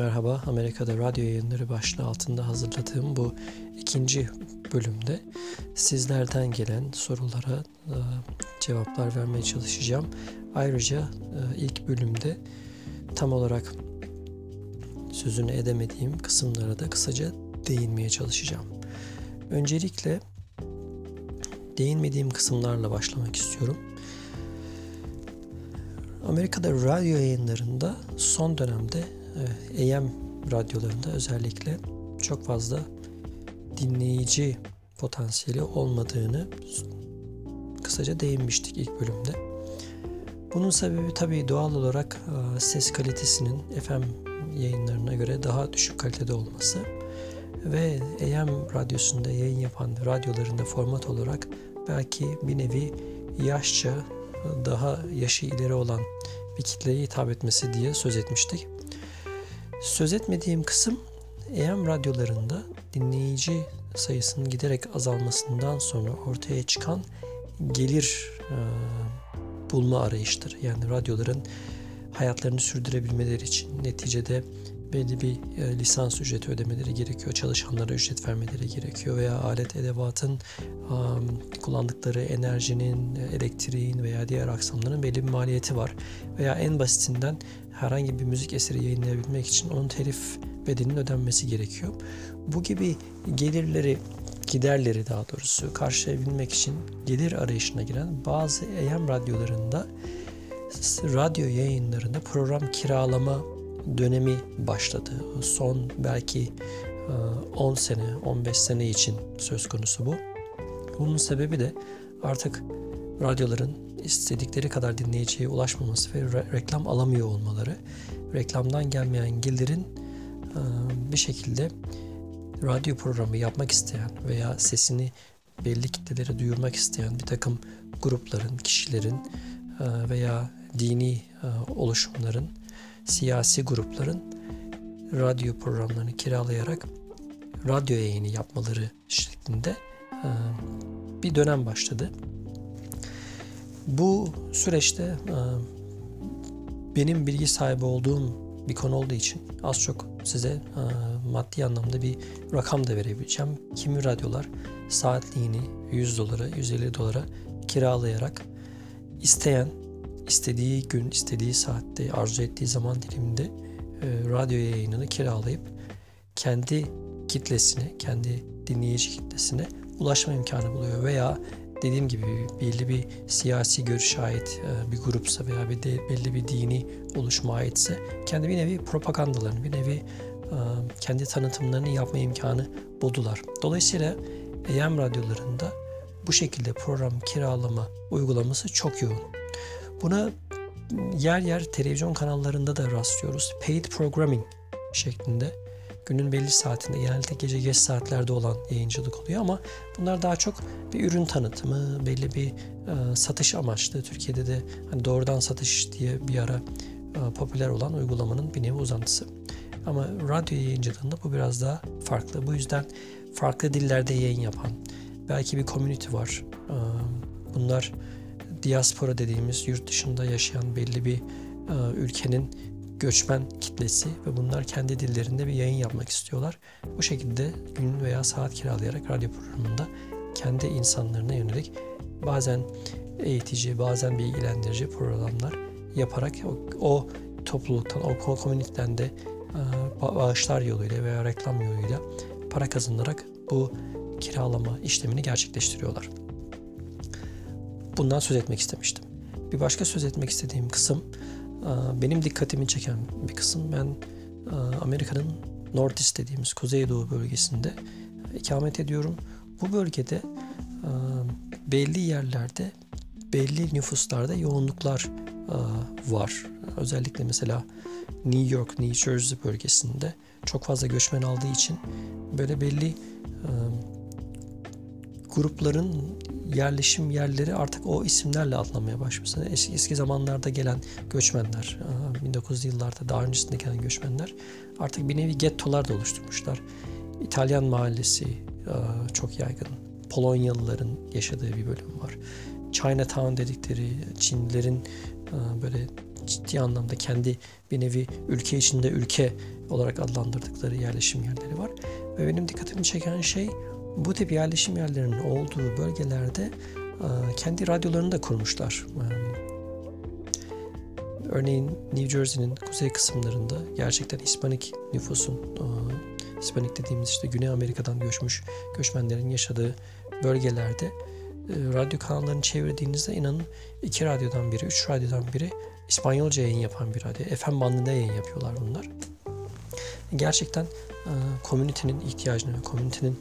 Merhaba, Amerika'da radyo yayınları başlığı altında hazırladığım bu ikinci bölümde sizlerden gelen sorulara e, cevaplar vermeye çalışacağım. Ayrıca e, ilk bölümde tam olarak sözünü edemediğim kısımlara da kısaca değinmeye çalışacağım. Öncelikle değinmediğim kısımlarla başlamak istiyorum. Amerika'da radyo yayınlarında son dönemde AM radyolarında özellikle çok fazla dinleyici potansiyeli olmadığını kısaca değinmiştik ilk bölümde. Bunun sebebi tabii doğal olarak e, ses kalitesinin FM yayınlarına göre daha düşük kalitede olması ve AM radyosunda yayın yapan radyolarında format olarak belki bir nevi yaşça daha yaşı ileri olan bir kitleye hitap etmesi diye söz etmiştik. Söz etmediğim kısım AM radyolarında dinleyici sayısının giderek azalmasından sonra ortaya çıkan gelir e, bulma arayıştır. Yani radyoların hayatlarını sürdürebilmeleri için neticede belli bir e, lisans ücreti ödemeleri gerekiyor. Çalışanlara ücret vermeleri gerekiyor veya alet edevatın kullandıkları enerjinin, elektriğin veya diğer aksamların belli bir maliyeti var. Veya en basitinden herhangi bir müzik eseri yayınlayabilmek için onun telif bedelinin ödenmesi gerekiyor. Bu gibi gelirleri giderleri daha doğrusu karşılayabilmek için gelir arayışına giren bazı AM radyolarında radyo yayınlarında program kiralama dönemi başladı. Son belki 10 e, sene, 15 sene için söz konusu bu. Bunun sebebi de artık radyoların istedikleri kadar dinleyiciye ulaşmaması ve re- reklam alamıyor olmaları. Reklamdan gelmeyen gelirin e, bir şekilde radyo programı yapmak isteyen veya sesini belli kitlelere duyurmak isteyen bir takım grupların, kişilerin e, veya dini oluşumların siyasi grupların radyo programlarını kiralayarak radyo yayını yapmaları şeklinde e, bir dönem başladı. Bu süreçte e, benim bilgi sahibi olduğum bir konu olduğu için az çok size e, maddi anlamda bir rakam da verebileceğim. Kimi radyolar saatliğini 100 dolara, 150 dolara kiralayarak isteyen istediği gün, istediği saatte, arzu ettiği zaman diliminde e, radyo yayınını kiralayıp kendi kitlesine, kendi dinleyici kitlesine ulaşma imkanı buluyor veya dediğim gibi belli bir siyasi görüşe ait e, bir grupsa veya bir de belli bir dini oluşuma aitse kendi bir nevi propagandalarını, bir nevi e, kendi tanıtımlarını yapma imkanı buldular. Dolayısıyla AM radyolarında bu şekilde program kiralama uygulaması çok yoğun. Buna yer yer televizyon kanallarında da rastlıyoruz. Paid programming şeklinde günün belli saatinde genelde gece geç saatlerde olan yayıncılık oluyor ama bunlar daha çok bir ürün tanıtımı, belli bir e, satış amaçlı. Türkiye'de de hani doğrudan satış diye bir ara e, popüler olan uygulamanın bir nevi uzantısı. Ama radyo yayıncılığında bu biraz daha farklı. Bu yüzden farklı dillerde yayın yapan belki bir community var. E, bunlar diaspora dediğimiz yurt dışında yaşayan belli bir e, ülkenin göçmen kitlesi ve bunlar kendi dillerinde bir yayın yapmak istiyorlar. Bu şekilde gün veya saat kiralayarak radyo programında kendi insanlarına yönelik bazen eğitici, bazen bilgilendirici programlar yaparak o, o topluluktan, o komüniteden de e, bağışlar yoluyla veya reklam yoluyla para kazanarak bu kiralama işlemini gerçekleştiriyorlar bundan söz etmek istemiştim. Bir başka söz etmek istediğim kısım e, benim dikkatimi çeken bir kısım. Ben e, Amerika'nın Northeast dediğimiz Kuzeydoğu bölgesinde ikamet ediyorum. Bu bölgede e, belli yerlerde belli nüfuslarda yoğunluklar var. Özellikle mesela New York, New Jersey bölgesinde çok fazla göçmen aldığı için böyle belli grupların yerleşim yerleri artık o isimlerle adlanmaya başlamış. Eski, eski zamanlarda gelen göçmenler, 1900 yıllarda daha öncesinde gelen göçmenler artık bir nevi gettolar da oluşturmuşlar. İtalyan mahallesi çok yaygın. Polonyalıların yaşadığı bir bölüm var. Chinatown dedikleri Çinlilerin e, böyle ciddi anlamda kendi bir nevi ülke içinde ülke olarak adlandırdıkları yerleşim yerleri var. Ve benim dikkatimi çeken şey bu tip yerleşim yerlerinin olduğu bölgelerde e, kendi radyolarını da kurmuşlar. E, örneğin New Jersey'nin kuzey kısımlarında gerçekten Hispanik nüfusun, Hispanik dediğimiz işte Güney Amerika'dan göçmüş göçmenlerin yaşadığı bölgelerde radyo kanallarını çevirdiğinizde inanın iki radyodan biri, üç radyodan biri İspanyolca yayın yapan bir radyo. FM bandında yayın yapıyorlar bunlar. Gerçekten e, komünitenin ihtiyacına ve komünitenin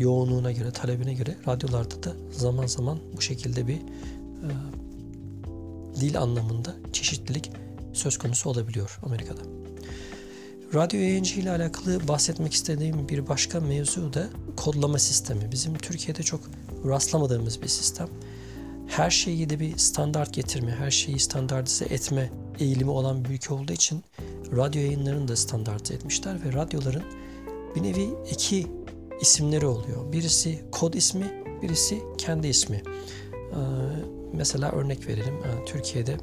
yoğunluğuna göre, talebine göre radyolarda da zaman zaman bu şekilde bir e, dil anlamında çeşitlilik söz konusu olabiliyor Amerika'da. Radyo yayıncı ile alakalı bahsetmek istediğim bir başka mevzu da kodlama sistemi. Bizim Türkiye'de çok rastlamadığımız bir sistem her şeyi de bir standart getirme, her şeyi standartize etme eğilimi olan bir ülke olduğu için radyo yayınlarını da standartize etmişler ve radyoların bir nevi iki isimleri oluyor. Birisi kod ismi, birisi kendi ismi. Ee, mesela örnek verelim. Ee, Türkiye'de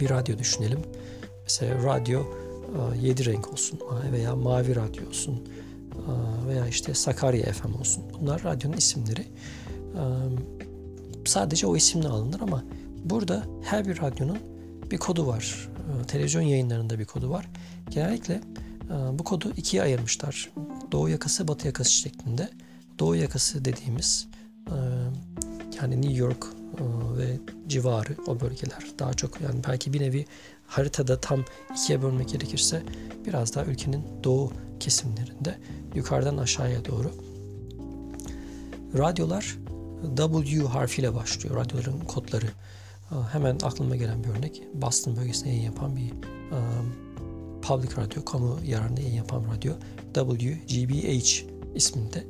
bir radyo düşünelim. Mesela radyo e, 7 renk olsun veya mavi radyo olsun e, veya işte Sakarya FM olsun. Bunlar radyonun isimleri. Ee, sadece o isimle alınır ama burada her bir radyonun bir kodu var. Televizyon yayınlarında bir kodu var. Genellikle bu kodu ikiye ayırmışlar. Doğu yakası, batı yakası şeklinde. Doğu yakası dediğimiz e, yani New York e, ve civarı o bölgeler daha çok yani belki bir nevi haritada tam ikiye bölmek gerekirse biraz daha ülkenin doğu kesimlerinde yukarıdan aşağıya doğru. Radyolar W harfiyle başlıyor radyoların kodları. Hemen aklıma gelen bir örnek. Boston bölgesinde yayın yapan bir um, public radyo, kamu yararında yayın yapan radyo. WGBH isminde.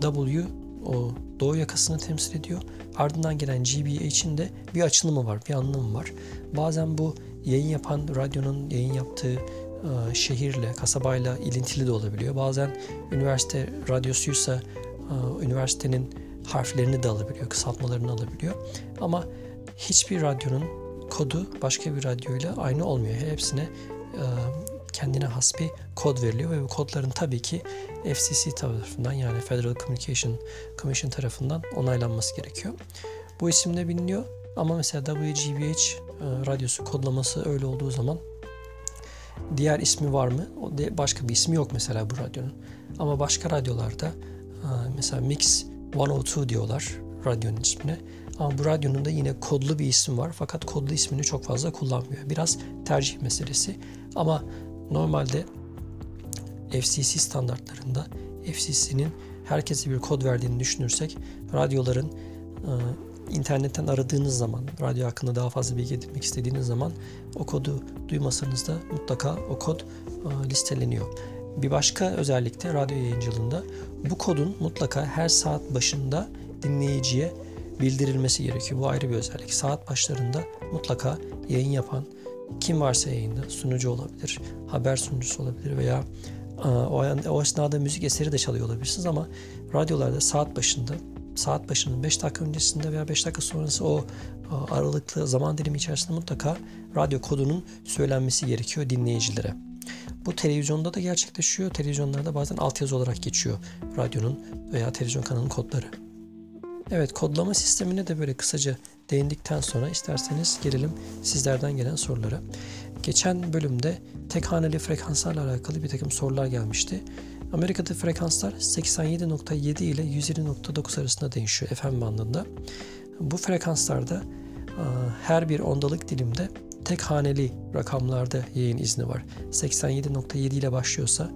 W o doğu yakasını temsil ediyor. Ardından gelen GBH'in de bir açılımı var, bir anlamı var. Bazen bu yayın yapan radyonun yayın yaptığı e, şehirle, kasabayla ilintili de olabiliyor. Bazen üniversite radyosuysa e, üniversitenin harflerini de alabiliyor, kısaltmalarını alabiliyor. Ama hiçbir radyonun kodu başka bir radyoyla aynı olmuyor. Hepsine e, kendine has bir kod veriliyor ve bu kodların tabii ki FCC tarafından yani Federal Communication Commission tarafından onaylanması gerekiyor. Bu isimle biliniyor ama mesela WGBH e, radyosu kodlaması öyle olduğu zaman diğer ismi var mı? Başka bir ismi yok mesela bu radyonun. Ama başka radyolarda e, mesela Mix 102 diyorlar radyonun ismine. Ama bu radyonun da yine kodlu bir isim var. Fakat kodlu ismini çok fazla kullanmıyor. Biraz tercih meselesi. Ama normalde FCC standartlarında FCC'nin herkese bir kod verdiğini düşünürsek radyoların e, internetten aradığınız zaman, radyo hakkında daha fazla bilgi edinmek istediğiniz zaman o kodu duymasanız da mutlaka o kod e, listeleniyor. Bir başka özellik de radyo yayıncılığında bu kodun mutlaka her saat başında dinleyiciye bildirilmesi gerekiyor. Bu ayrı bir özellik. Saat başlarında mutlaka yayın yapan kim varsa yayında sunucu olabilir, haber sunucusu olabilir veya o, o esnada müzik eseri de çalıyor olabilirsiniz ama radyolarda saat başında saat başının 5 dakika öncesinde veya 5 dakika sonrası o aralıklı zaman dilimi içerisinde mutlaka radyo kodunun söylenmesi gerekiyor dinleyicilere. Bu televizyonda da gerçekleşiyor. Televizyonlarda bazen altyazı olarak geçiyor radyonun veya televizyon kanalının kodları. Evet kodlama sistemine de böyle kısaca değindikten sonra isterseniz gelelim sizlerden gelen sorulara. Geçen bölümde tek haneli frekanslarla alakalı bir takım sorular gelmişti. Amerika'da frekanslar 87.7 ile 120.9 arasında değişiyor FM bandında. Bu frekanslarda her bir ondalık dilimde tek haneli rakamlarda yayın izni var. 87.7 ile başlıyorsa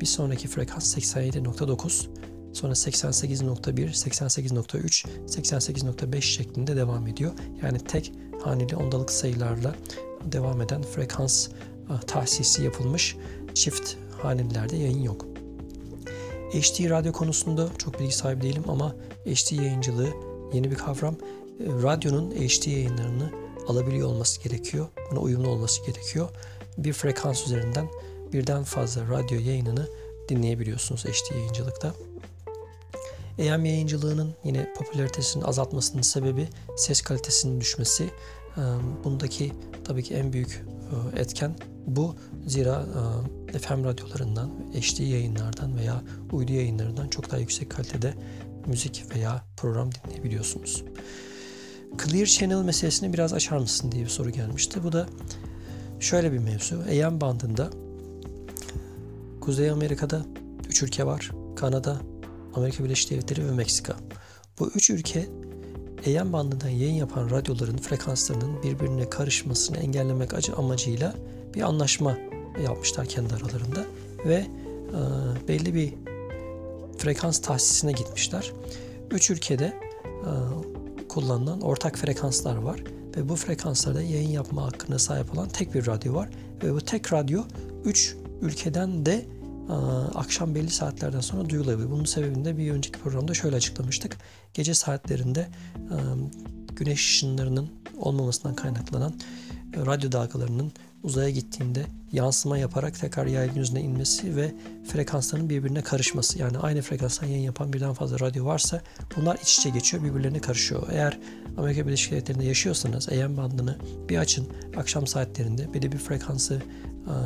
bir sonraki frekans 87.9 sonra 88.1, 88.3, 88.5 şeklinde devam ediyor. Yani tek haneli ondalık sayılarla devam eden frekans ah, tahsisi yapılmış çift hanelilerde yayın yok. HD radyo konusunda çok bilgi sahibi değilim ama HD yayıncılığı yeni bir kavram. Radyonun HD yayınlarını alabiliyor olması gerekiyor. Buna uyumlu olması gerekiyor. Bir frekans üzerinden birden fazla radyo yayınını dinleyebiliyorsunuz HD yayıncılıkta. AM yayıncılığının yine popülaritesinin azaltmasının sebebi ses kalitesinin düşmesi. Bundaki tabii ki en büyük etken bu. Zira FM radyolarından, HD yayınlardan veya uydu yayınlarından çok daha yüksek kalitede müzik veya program dinleyebiliyorsunuz. Clear Channel meselesini biraz açar mısın diye bir soru gelmişti. Bu da şöyle bir mevzu. AM bandında Kuzey Amerika'da 3 ülke var. Kanada, Amerika Birleşik Devletleri ve Meksika. Bu üç ülke AM bandından yayın yapan radyoların frekanslarının birbirine karışmasını engellemek amacıyla bir anlaşma yapmışlar kendi aralarında ve e, belli bir frekans tahsisine gitmişler. Üç ülkede e, kullanılan ortak frekanslar var ve bu frekanslarda yayın yapma hakkına sahip olan tek bir radyo var ve bu tek radyo üç ülkeden de akşam belli saatlerden sonra duyulabilir. Bunun sebebini de bir önceki programda şöyle açıklamıştık. Gece saatlerinde güneş ışınlarının olmamasından kaynaklanan radyo dalgalarının uzaya gittiğinde yansıma yaparak tekrar yayın yüzüne inmesi ve frekansların birbirine karışması. Yani aynı frekanstan yayın yapan birden fazla radyo varsa bunlar iç içe geçiyor, birbirlerine karışıyor. Eğer Amerika Birleşik Devletleri'nde yaşıyorsanız AM bandını bir açın akşam saatlerinde belli bir frekansı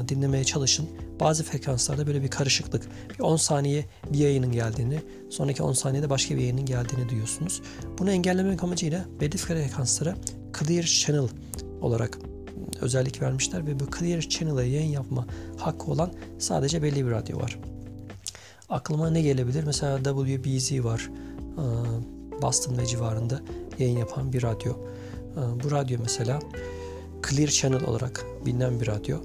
dinlemeye çalışın. Bazı frekanslarda böyle bir karışıklık. Bir 10 saniye bir yayının geldiğini, sonraki 10 saniyede başka bir yayının geldiğini duyuyorsunuz. Bunu engellemek amacıyla belli frekanslara Clear Channel olarak özellik vermişler ve bu Clear Channel'a yayın yapma hakkı olan sadece belli bir radyo var. Aklıma ne gelebilir? Mesela WBZ var. Boston ve civarında yayın yapan bir radyo. Bu radyo mesela Clear Channel olarak bilinen bir radyo.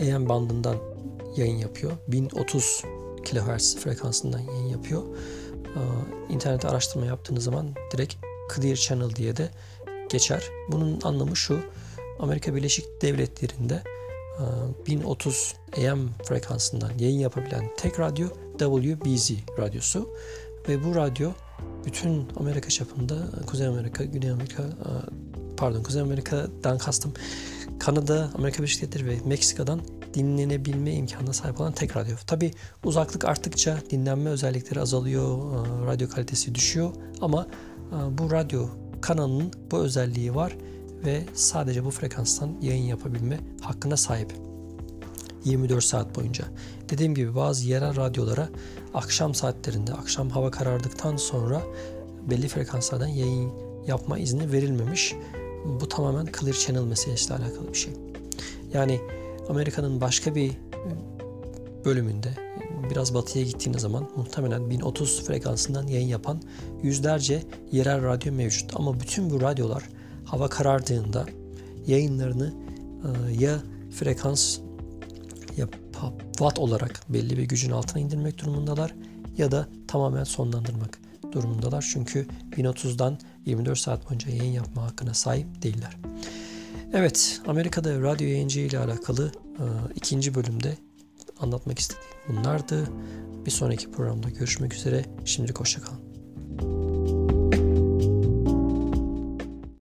AM bandından yayın yapıyor. 1030 kHz frekansından yayın yapıyor. İnternette araştırma yaptığınız zaman direkt Clear Channel diye de geçer. Bunun anlamı şu. Amerika Birleşik Devletleri'nde 1030 AM frekansından yayın yapabilen tek radyo WBZ radyosu ve bu radyo bütün Amerika çapında Kuzey Amerika, Güney Amerika pardon Kuzey Amerika'dan kastım Kanada, Amerika Birleşik Devletleri ve Meksika'dan dinlenebilme imkanına sahip olan tek radyo. Tabi uzaklık arttıkça dinlenme özellikleri azalıyor, radyo kalitesi düşüyor ama bu radyo kanalının bu özelliği var ve sadece bu frekanstan yayın yapabilme hakkına sahip. 24 saat boyunca. Dediğim gibi bazı yerel radyolara akşam saatlerinde, akşam hava karardıktan sonra belli frekanslardan yayın yapma izni verilmemiş. Bu tamamen Clear Channel meselesiyle alakalı bir şey. Yani Amerika'nın başka bir bölümünde biraz batıya gittiğiniz zaman muhtemelen 1030 frekansından yayın yapan yüzlerce yerel radyo mevcut. Ama bütün bu radyolar hava karardığında yayınlarını e, ya frekans ya watt olarak belli bir gücün altına indirmek durumundalar ya da tamamen sonlandırmak durumundalar. Çünkü 1030'dan 24 saat boyunca yayın yapma hakkına sahip değiller. Evet, Amerika'da radyo yayıncı ile alakalı e, ikinci bölümde anlatmak istediğim bunlardı. Bir sonraki programda görüşmek üzere. Şimdilik hoşçakalın.